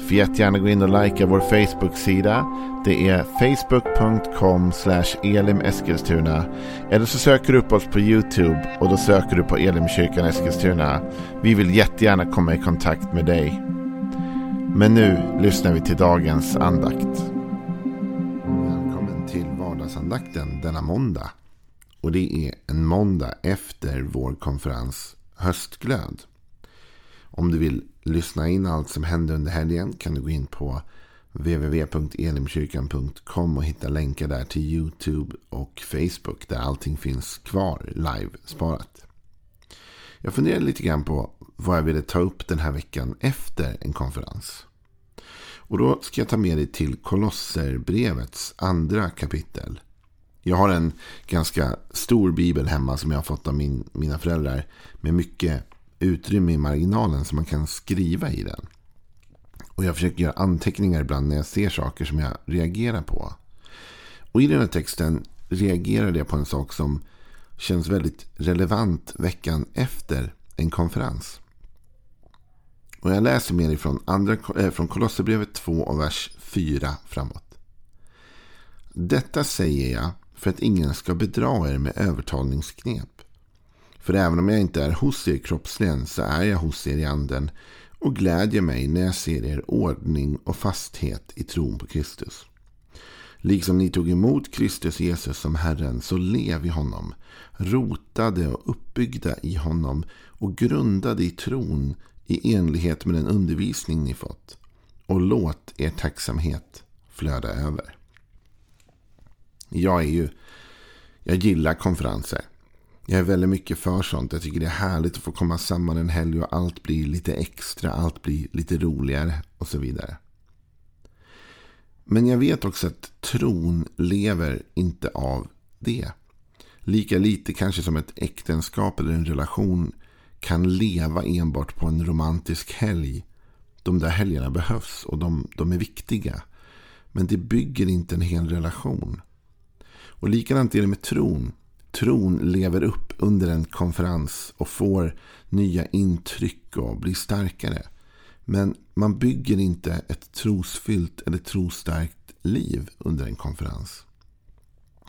Får jättegärna gå in och likea vår Facebook-sida. Det är facebook.com elimeskilstuna. Eller så söker du upp oss på YouTube och då söker du på Elimkyrkan Eskilstuna. Vi vill jättegärna komma i kontakt med dig. Men nu lyssnar vi till dagens andakt. Välkommen till vardagsandakten denna måndag. Och det är en måndag efter vår konferens Höstglöd. Om du vill lyssna in allt som händer under helgen kan du gå in på www.elimkyrkan.com och hitta länkar där till YouTube och Facebook där allting finns kvar live-sparat. Jag funderade lite grann på vad jag ville ta upp den här veckan efter en konferens. Och då ska jag ta med dig till Kolosserbrevets andra kapitel. Jag har en ganska stor bibel hemma som jag har fått av min, mina föräldrar. Med mycket utrymme i marginalen så man kan skriva i den. Och jag försöker göra anteckningar ibland när jag ser saker som jag reagerar på. Och i den här texten reagerade jag på en sak som känns väldigt relevant veckan efter en konferens. Och jag läser mer ifrån, andra, äh, från Kolosserbrevet 2 och vers 4 framåt. Detta säger jag för att ingen ska bedra er med övertalningsknep. För även om jag inte är hos er kroppsligen så är jag hos er i anden och glädjer mig när jag ser er ordning och fasthet i tron på Kristus. Liksom ni tog emot Kristus Jesus som Herren så lev i honom, rotade och uppbyggda i honom och grundade i tron i enlighet med den undervisning ni fått. Och låt er tacksamhet flöda över. Jag är ju, jag gillar konferenser. Jag är väldigt mycket för sånt. Jag tycker det är härligt att få komma samman en helg och allt blir lite extra, allt blir lite roligare och så vidare. Men jag vet också att tron lever inte av det. Lika lite kanske som ett äktenskap eller en relation kan leva enbart på en romantisk helg. De där helgerna behövs och de, de är viktiga. Men det bygger inte en hel relation. Och likadant är det med tron tron lever upp under en konferens och får nya intryck och blir starkare. Men man bygger inte ett trosfyllt eller trostarkt liv under en konferens.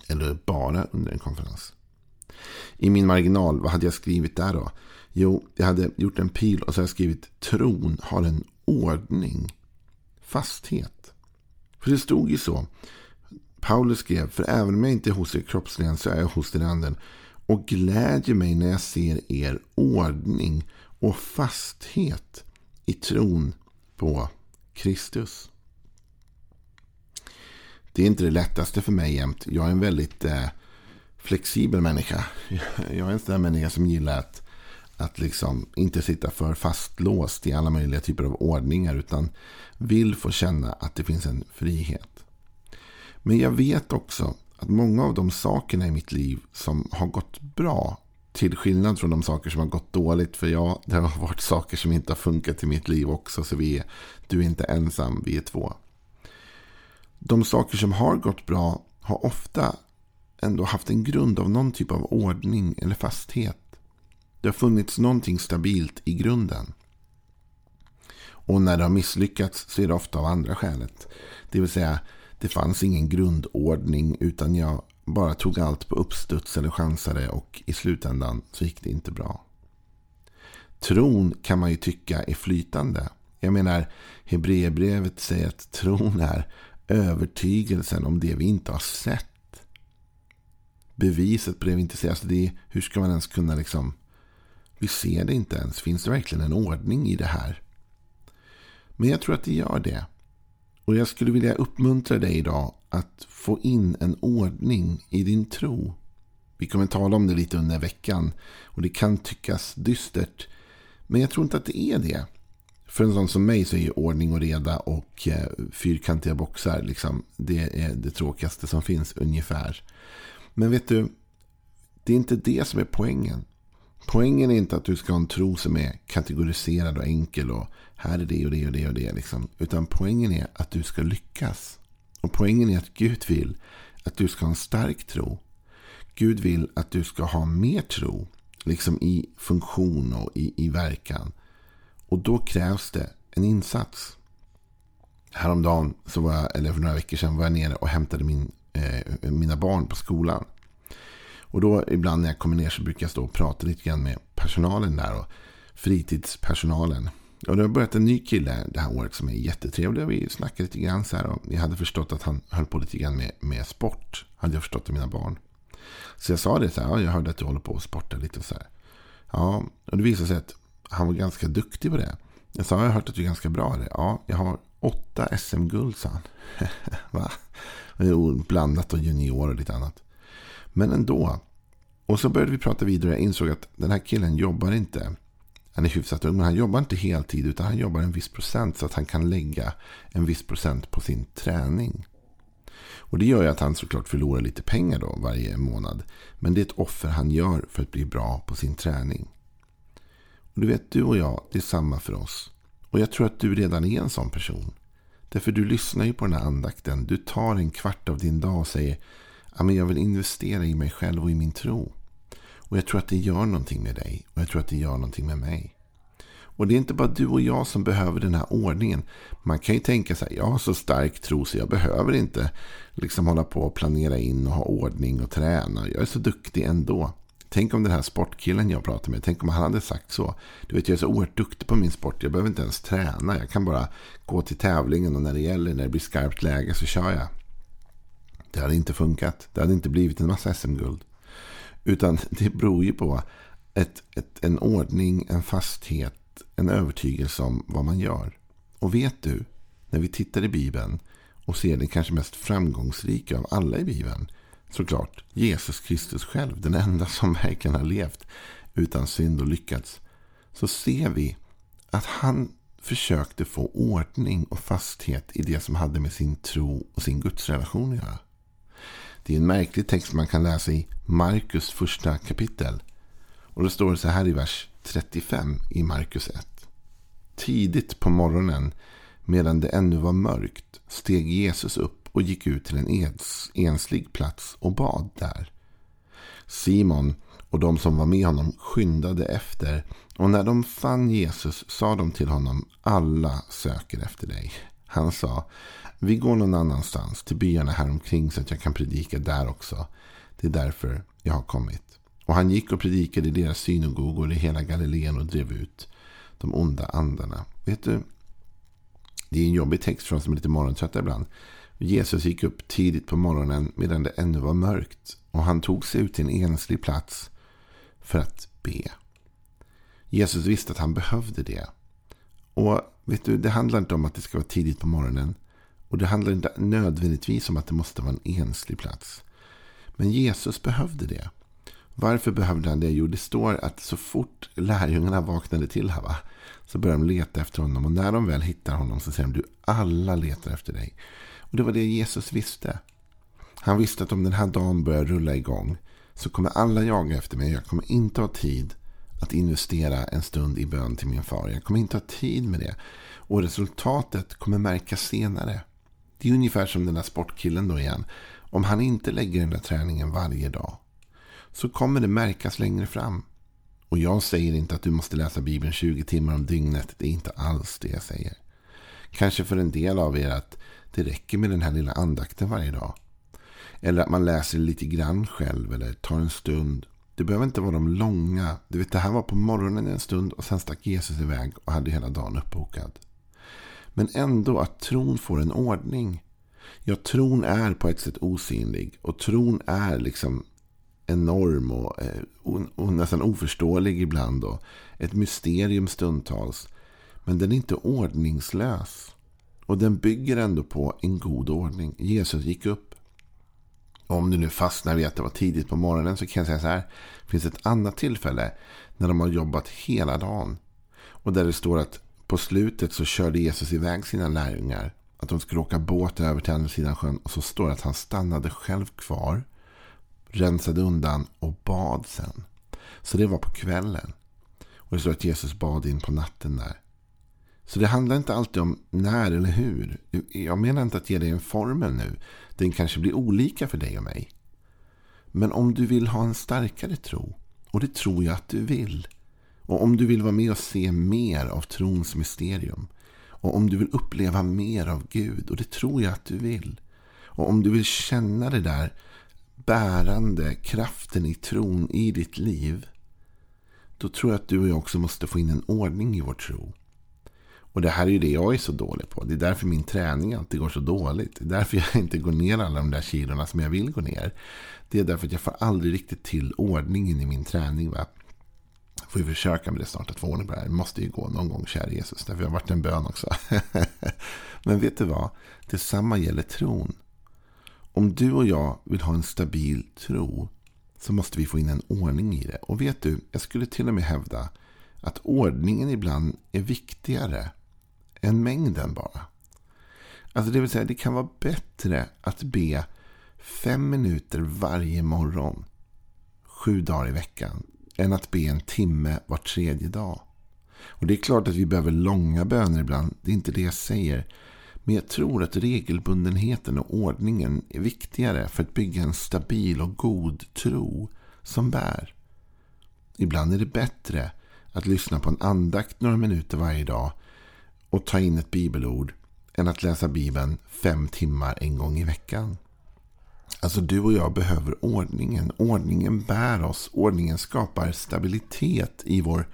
Eller bara under en konferens. I min marginal, vad hade jag skrivit där då? Jo, jag hade gjort en pil och så hade jag skrivit tron har en ordning. Fasthet. För det stod ju så. Paulus skrev, för även om jag inte är hos er kroppsligen så är jag hos er anden och glädjer mig när jag ser er ordning och fasthet i tron på Kristus. Det är inte det lättaste för mig jämt. Jag är en väldigt eh, flexibel människa. Jag är en sån där människa som gillar att, att liksom inte sitta för fastlåst i alla möjliga typer av ordningar utan vill få känna att det finns en frihet. Men jag vet också att många av de sakerna i mitt liv som har gått bra till skillnad från de saker som har gått dåligt. För ja, det har varit saker som inte har funkat i mitt liv också. Så vi är, du är inte ensam, vi är två. De saker som har gått bra har ofta ändå haft en grund av någon typ av ordning eller fasthet. Det har funnits någonting stabilt i grunden. Och när det har misslyckats så är det ofta av andra skälet. Det vill säga det fanns ingen grundordning utan jag bara tog allt på uppstuds eller chansade och i slutändan så gick det inte bra. Tron kan man ju tycka är flytande. Jag menar, Hebreerbrevet säger att tron är övertygelsen om det vi inte har sett. Beviset på det vi inte ser. Alltså det, hur ska man ens kunna liksom... Vi ser det inte ens. Finns det verkligen en ordning i det här? Men jag tror att det gör det. Och jag skulle vilja uppmuntra dig idag att få in en ordning i din tro. Vi kommer tala om det lite under veckan. Och det kan tyckas dystert. Men jag tror inte att det är det. För en sån som mig så är ju ordning och reda och eh, fyrkantiga boxar liksom, det är det tråkigaste som finns ungefär. Men vet du, det är inte det som är poängen. Poängen är inte att du ska ha en tro som är kategoriserad och enkel och här är det och det och det och det. Liksom. Utan poängen är att du ska lyckas. Och poängen är att Gud vill att du ska ha en stark tro. Gud vill att du ska ha mer tro. Liksom i funktion och i, i verkan. Och då krävs det en insats. Häromdagen, så var jag, eller för några veckor sedan, var jag nere och hämtade min, eh, mina barn på skolan. Och då ibland när jag kommer ner så brukar jag stå och prata lite grann med personalen där. Och fritidspersonalen. Och det har börjat en ny kille det här året som är jättetrevlig. Vi snackade lite grann så här. Och jag hade förstått att han höll på lite grann med, med sport. Hade jag förstått av mina barn. Så jag sa det så här. Ja, jag hörde att du håller på att sporta lite och så här. Ja, och det visade sig att han var ganska duktig på det. Jag sa, jag har hört att du är ganska bra i det. Ja, jag har åtta SM-guld, sa han. Va? Blandat och junior och lite annat. Men ändå. Och så började vi prata vidare. Jag insåg att den här killen jobbar inte. Han är hyfsat ung, men han jobbar inte heltid. Utan han jobbar en viss procent så att han kan lägga en viss procent på sin träning. Och det gör ju att han såklart förlorar lite pengar då varje månad. Men det är ett offer han gör för att bli bra på sin träning. Och du vet, du och jag, det är samma för oss. Och jag tror att du redan är en sån person. Därför du lyssnar ju på den här andakten. Du tar en kvart av din dag och säger men jag vill investera i mig själv och i min tro. Och jag tror att det gör någonting med dig. Och jag tror att det gör någonting med mig. Och det är inte bara du och jag som behöver den här ordningen. Man kan ju tänka sig, jag har så stark tro så jag behöver inte liksom hålla på och planera in och ha ordning och träna. Jag är så duktig ändå. Tänk om den här sportkillen jag pratar med, tänk om han hade sagt så. Du vet, jag är så oerhört duktig på min sport. Jag behöver inte ens träna. Jag kan bara gå till tävlingen och när det gäller, när det blir skarpt läge så kör jag. Det hade inte funkat. Det hade inte blivit en massa SM-guld. Utan det beror ju på ett, ett, en ordning, en fasthet, en övertygelse om vad man gör. Och vet du, när vi tittar i Bibeln och ser den kanske mest framgångsrika av alla i Bibeln. Såklart Jesus Kristus själv, den enda som verkligen har levt utan synd och lyckats. Så ser vi att han försökte få ordning och fasthet i det som hade med sin tro och sin gudsrelation att göra. Det är en märklig text man kan läsa i Markus första kapitel. Och då står det så här i vers 35 i Markus 1. Tidigt på morgonen, medan det ännu var mörkt, steg Jesus upp och gick ut till en enslig plats och bad där. Simon och de som var med honom skyndade efter och när de fann Jesus sa de till honom alla söker efter dig. Han sa vi går någon annanstans till byarna här omkring så att jag kan predika där också. Det är därför jag har kommit. Och han gick och predikade i deras synagogor i hela Galileen och drev ut de onda andarna. Vet du, det är en jobbig text för oss som är lite morgontrötta ibland. Jesus gick upp tidigt på morgonen medan det ännu var mörkt. Och han tog sig ut till en enslig plats för att be. Jesus visste att han behövde det. Och vet du, det handlar inte om att det ska vara tidigt på morgonen. Och det handlar inte nödvändigtvis om att det måste vara en enslig plats. Men Jesus behövde det. Varför behövde han det? Jo, det står att så fort lärjungarna vaknade till här, va, så började de leta efter honom. Och när de väl hittar honom så säger de, du alla letar efter dig. Och det var det Jesus visste. Han visste att om den här dagen börjar rulla igång så kommer alla jaga efter mig. Jag kommer inte ha tid att investera en stund i bön till min far. Jag kommer inte ha tid med det. Och resultatet kommer märkas senare. Det är ungefär som den där sportkillen då igen. Om han inte lägger den där träningen varje dag så kommer det märkas längre fram. Och jag säger inte att du måste läsa Bibeln 20 timmar om dygnet. Det är inte alls det jag säger. Kanske för en del av er att det räcker med den här lilla andakten varje dag. Eller att man läser lite grann själv eller tar en stund. Det behöver inte vara de långa. Du vet, det här var på morgonen en stund och sen stack Jesus iväg och hade hela dagen uppbokad. Men ändå att tron får en ordning. Ja, tron är på ett sätt osynlig. Och tron är liksom enorm och, eh, och, och nästan oförståelig ibland. Och ett mysterium stundtals. Men den är inte ordningslös. Och den bygger ändå på en god ordning. Jesus gick upp. Om du nu fastnar vid att det var tidigt på morgonen så kan jag säga så här. Det finns ett annat tillfälle när de har jobbat hela dagen. Och där det står att på slutet så körde Jesus iväg sina lärjungar. Att de skulle åka båt över till andra sidan sjön. Och så står det att han stannade själv kvar. Rensade undan och bad sen. Så det var på kvällen. Och det står att Jesus bad in på natten där. Så det handlar inte alltid om när eller hur. Jag menar inte att ge dig en formel nu. Den kanske blir olika för dig och mig. Men om du vill ha en starkare tro, och det tror jag att du vill. Och om du vill vara med och se mer av trons mysterium. Och om du vill uppleva mer av Gud, och det tror jag att du vill. Och om du vill känna det där bärande kraften i tron i ditt liv. Då tror jag att du och jag också måste få in en ordning i vår tro. Och det här är ju det jag är så dålig på. Det är därför min träning alltid går så dåligt. Det är därför jag inte går ner alla de där kilorna som jag vill gå ner. Det är därför att jag får aldrig riktigt till ordningen i min träning. Va? Jag får ju försöka med det snart att få ordning på det här. Det måste ju gå någon gång, kära Jesus. Därför har varit en bön också. Men vet du vad? Detsamma gäller tron. Om du och jag vill ha en stabil tro så måste vi få in en ordning i det. Och vet du, jag skulle till och med hävda att ordningen ibland är viktigare än mängden bara. Alltså det vill säga, det kan vara bättre att be fem minuter varje morgon, sju dagar i veckan, än att be en timme var tredje dag. Och det är klart att vi behöver långa böner ibland, det är inte det jag säger. Men jag tror att regelbundenheten och ordningen är viktigare för att bygga en stabil och god tro som bär. Ibland är det bättre att lyssna på en andakt några minuter varje dag och ta in ett bibelord än att läsa Bibeln fem timmar en gång i veckan. Alltså du och jag behöver ordningen. Ordningen bär oss. Ordningen skapar stabilitet i vår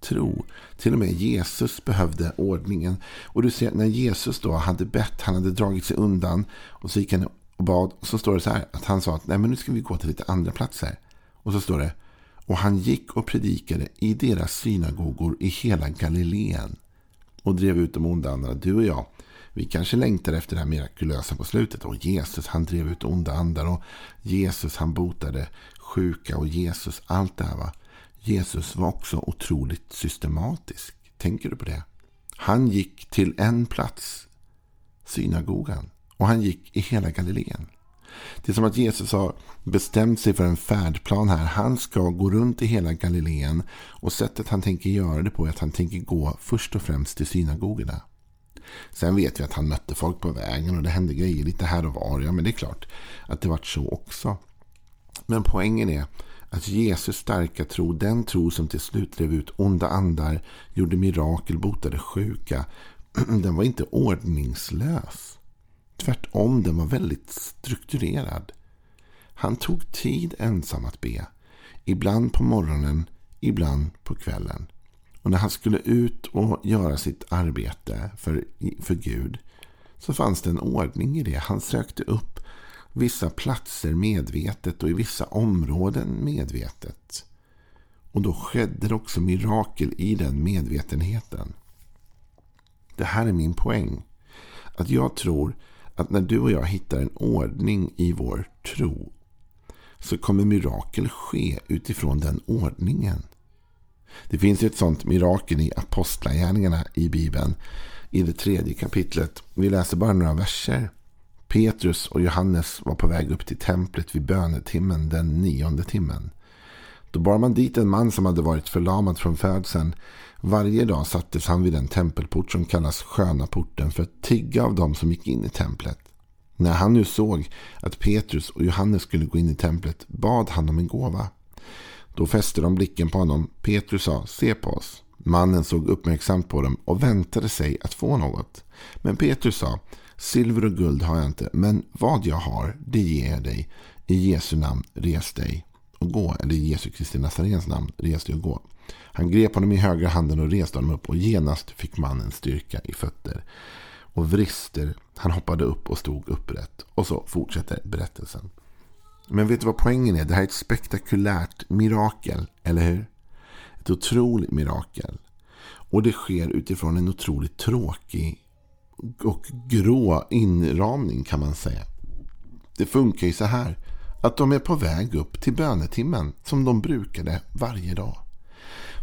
tro. Till och med Jesus behövde ordningen. Och du ser när Jesus då hade bett, han hade dragit sig undan. Och så gick han och bad. Och så står det så här att han sa att Nej, men nu ska vi gå till lite andra platser. Och så står det. Och han gick och predikade i deras synagogor i hela Galileen. Och drev ut de onda andarna. Du och jag. Vi kanske längtar efter det här mirakulösa på slutet. Och Jesus han drev ut onda andar. Och Jesus han botade sjuka. Och Jesus allt det här va. Jesus var också otroligt systematisk. Tänker du på det? Han gick till en plats, synagogan. Och han gick i hela Galileen. Det är som att Jesus har bestämt sig för en färdplan här. Han ska gå runt i hela Galileen. Och sättet han tänker göra det på är att han tänker gå först och främst till synagogorna. Sen vet vi att han mötte folk på vägen och det hände grejer lite här och var. Ja, men det är klart att det vart så också. Men poängen är att Jesus starka tro, den tro som till slut drev ut onda andar, gjorde mirakel, botade sjuka, den var inte ordningslös. Tvärtom, den var väldigt strukturerad. Han tog tid ensam att be. Ibland på morgonen, ibland på kvällen. Och när han skulle ut och göra sitt arbete för, för Gud så fanns det en ordning i det. Han sökte upp vissa platser medvetet och i vissa områden medvetet. Och då skedde det också mirakel i den medvetenheten. Det här är min poäng. Att jag tror att när du och jag hittar en ordning i vår tro så kommer mirakel ske utifrån den ordningen. Det finns ett sånt mirakel i Apostlagärningarna i Bibeln i det tredje kapitlet. Vi läser bara några verser. Petrus och Johannes var på väg upp till templet vid bönetimmen den nionde timmen. Då bar man dit en man som hade varit förlamad från födseln. Varje dag sattes han vid den tempelport som kallas sköna porten för att tigga av dem som gick in i templet. När han nu såg att Petrus och Johannes skulle gå in i templet bad han om en gåva. Då fäste de blicken på honom. Petrus sa, se på oss. Mannen såg uppmärksamt på dem och väntade sig att få något. Men Petrus sa, silver och guld har jag inte, men vad jag har, det ger jag dig. I Jesu namn, res dig och gå. Eller i Jesu Kristi Nazarens namn, res dig och gå. Han grep honom i högra handen och reste honom upp och genast fick mannen styrka i fötter och vrister. Han hoppade upp och stod upprätt. Och så fortsätter berättelsen. Men vet du vad poängen är? Det här är ett spektakulärt mirakel, eller hur? Ett otroligt mirakel. Och det sker utifrån en otroligt tråkig och grå inramning kan man säga. Det funkar ju så här. Att de är på väg upp till bönetimmen som de brukade varje dag.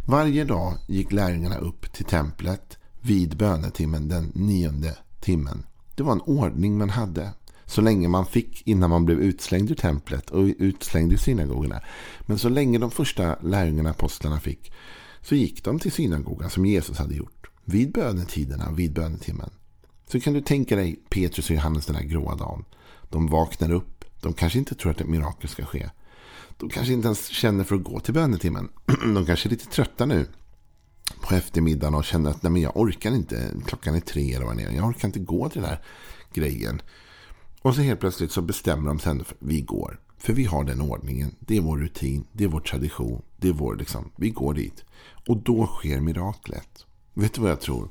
Varje dag gick lärjungarna upp till templet vid bönetimmen den nionde timmen. Det var en ordning man hade. Så länge man fick innan man blev utslängd ur templet och utslängd ur synagogorna. Men så länge de första lärjungarna, apostlarna fick så gick de till synagogan som Jesus hade gjort. Vid bönetiderna, vid bönetimmen. Så kan du tänka dig Petrus och Johannes den här gråa dagen. De vaknar upp. De kanske inte tror att ett mirakel ska ske. De kanske inte ens känner för att gå till bönetimmen. De kanske är lite trötta nu på eftermiddagen och känner att nej, men jag orkar inte. Klockan är tre eller vad det är. Jag orkar inte gå till den här grejen. Och så helt plötsligt så bestämmer de sig ändå för att vi går. För vi har den ordningen. Det är vår rutin. Det är vår tradition. Det är vår liksom. Vi går dit. Och då sker miraklet. Vet du vad jag tror?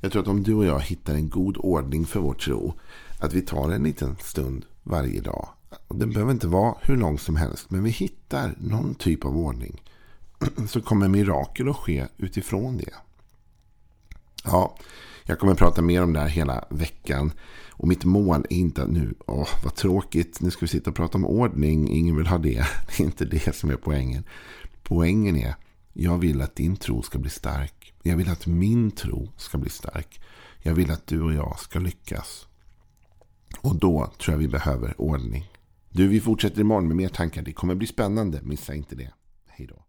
Jag tror att om du och jag hittar en god ordning för vår tro. Att vi tar en liten stund varje dag. Den behöver inte vara hur lång som helst. Men vi hittar någon typ av ordning. Så kommer mirakel att ske utifrån det. Ja, jag kommer att prata mer om det här hela veckan. Och mitt mål är inte att nu, åh vad tråkigt, nu ska vi sitta och prata om ordning. Ingen vill ha det. Det är inte det som är poängen. Poängen är, jag vill att din tro ska bli stark. Jag vill att min tro ska bli stark. Jag vill att du och jag ska lyckas. Och då tror jag vi behöver ordning. Du, vi fortsätter imorgon med mer tankar. Det kommer bli spännande. Missa inte det. Hej då.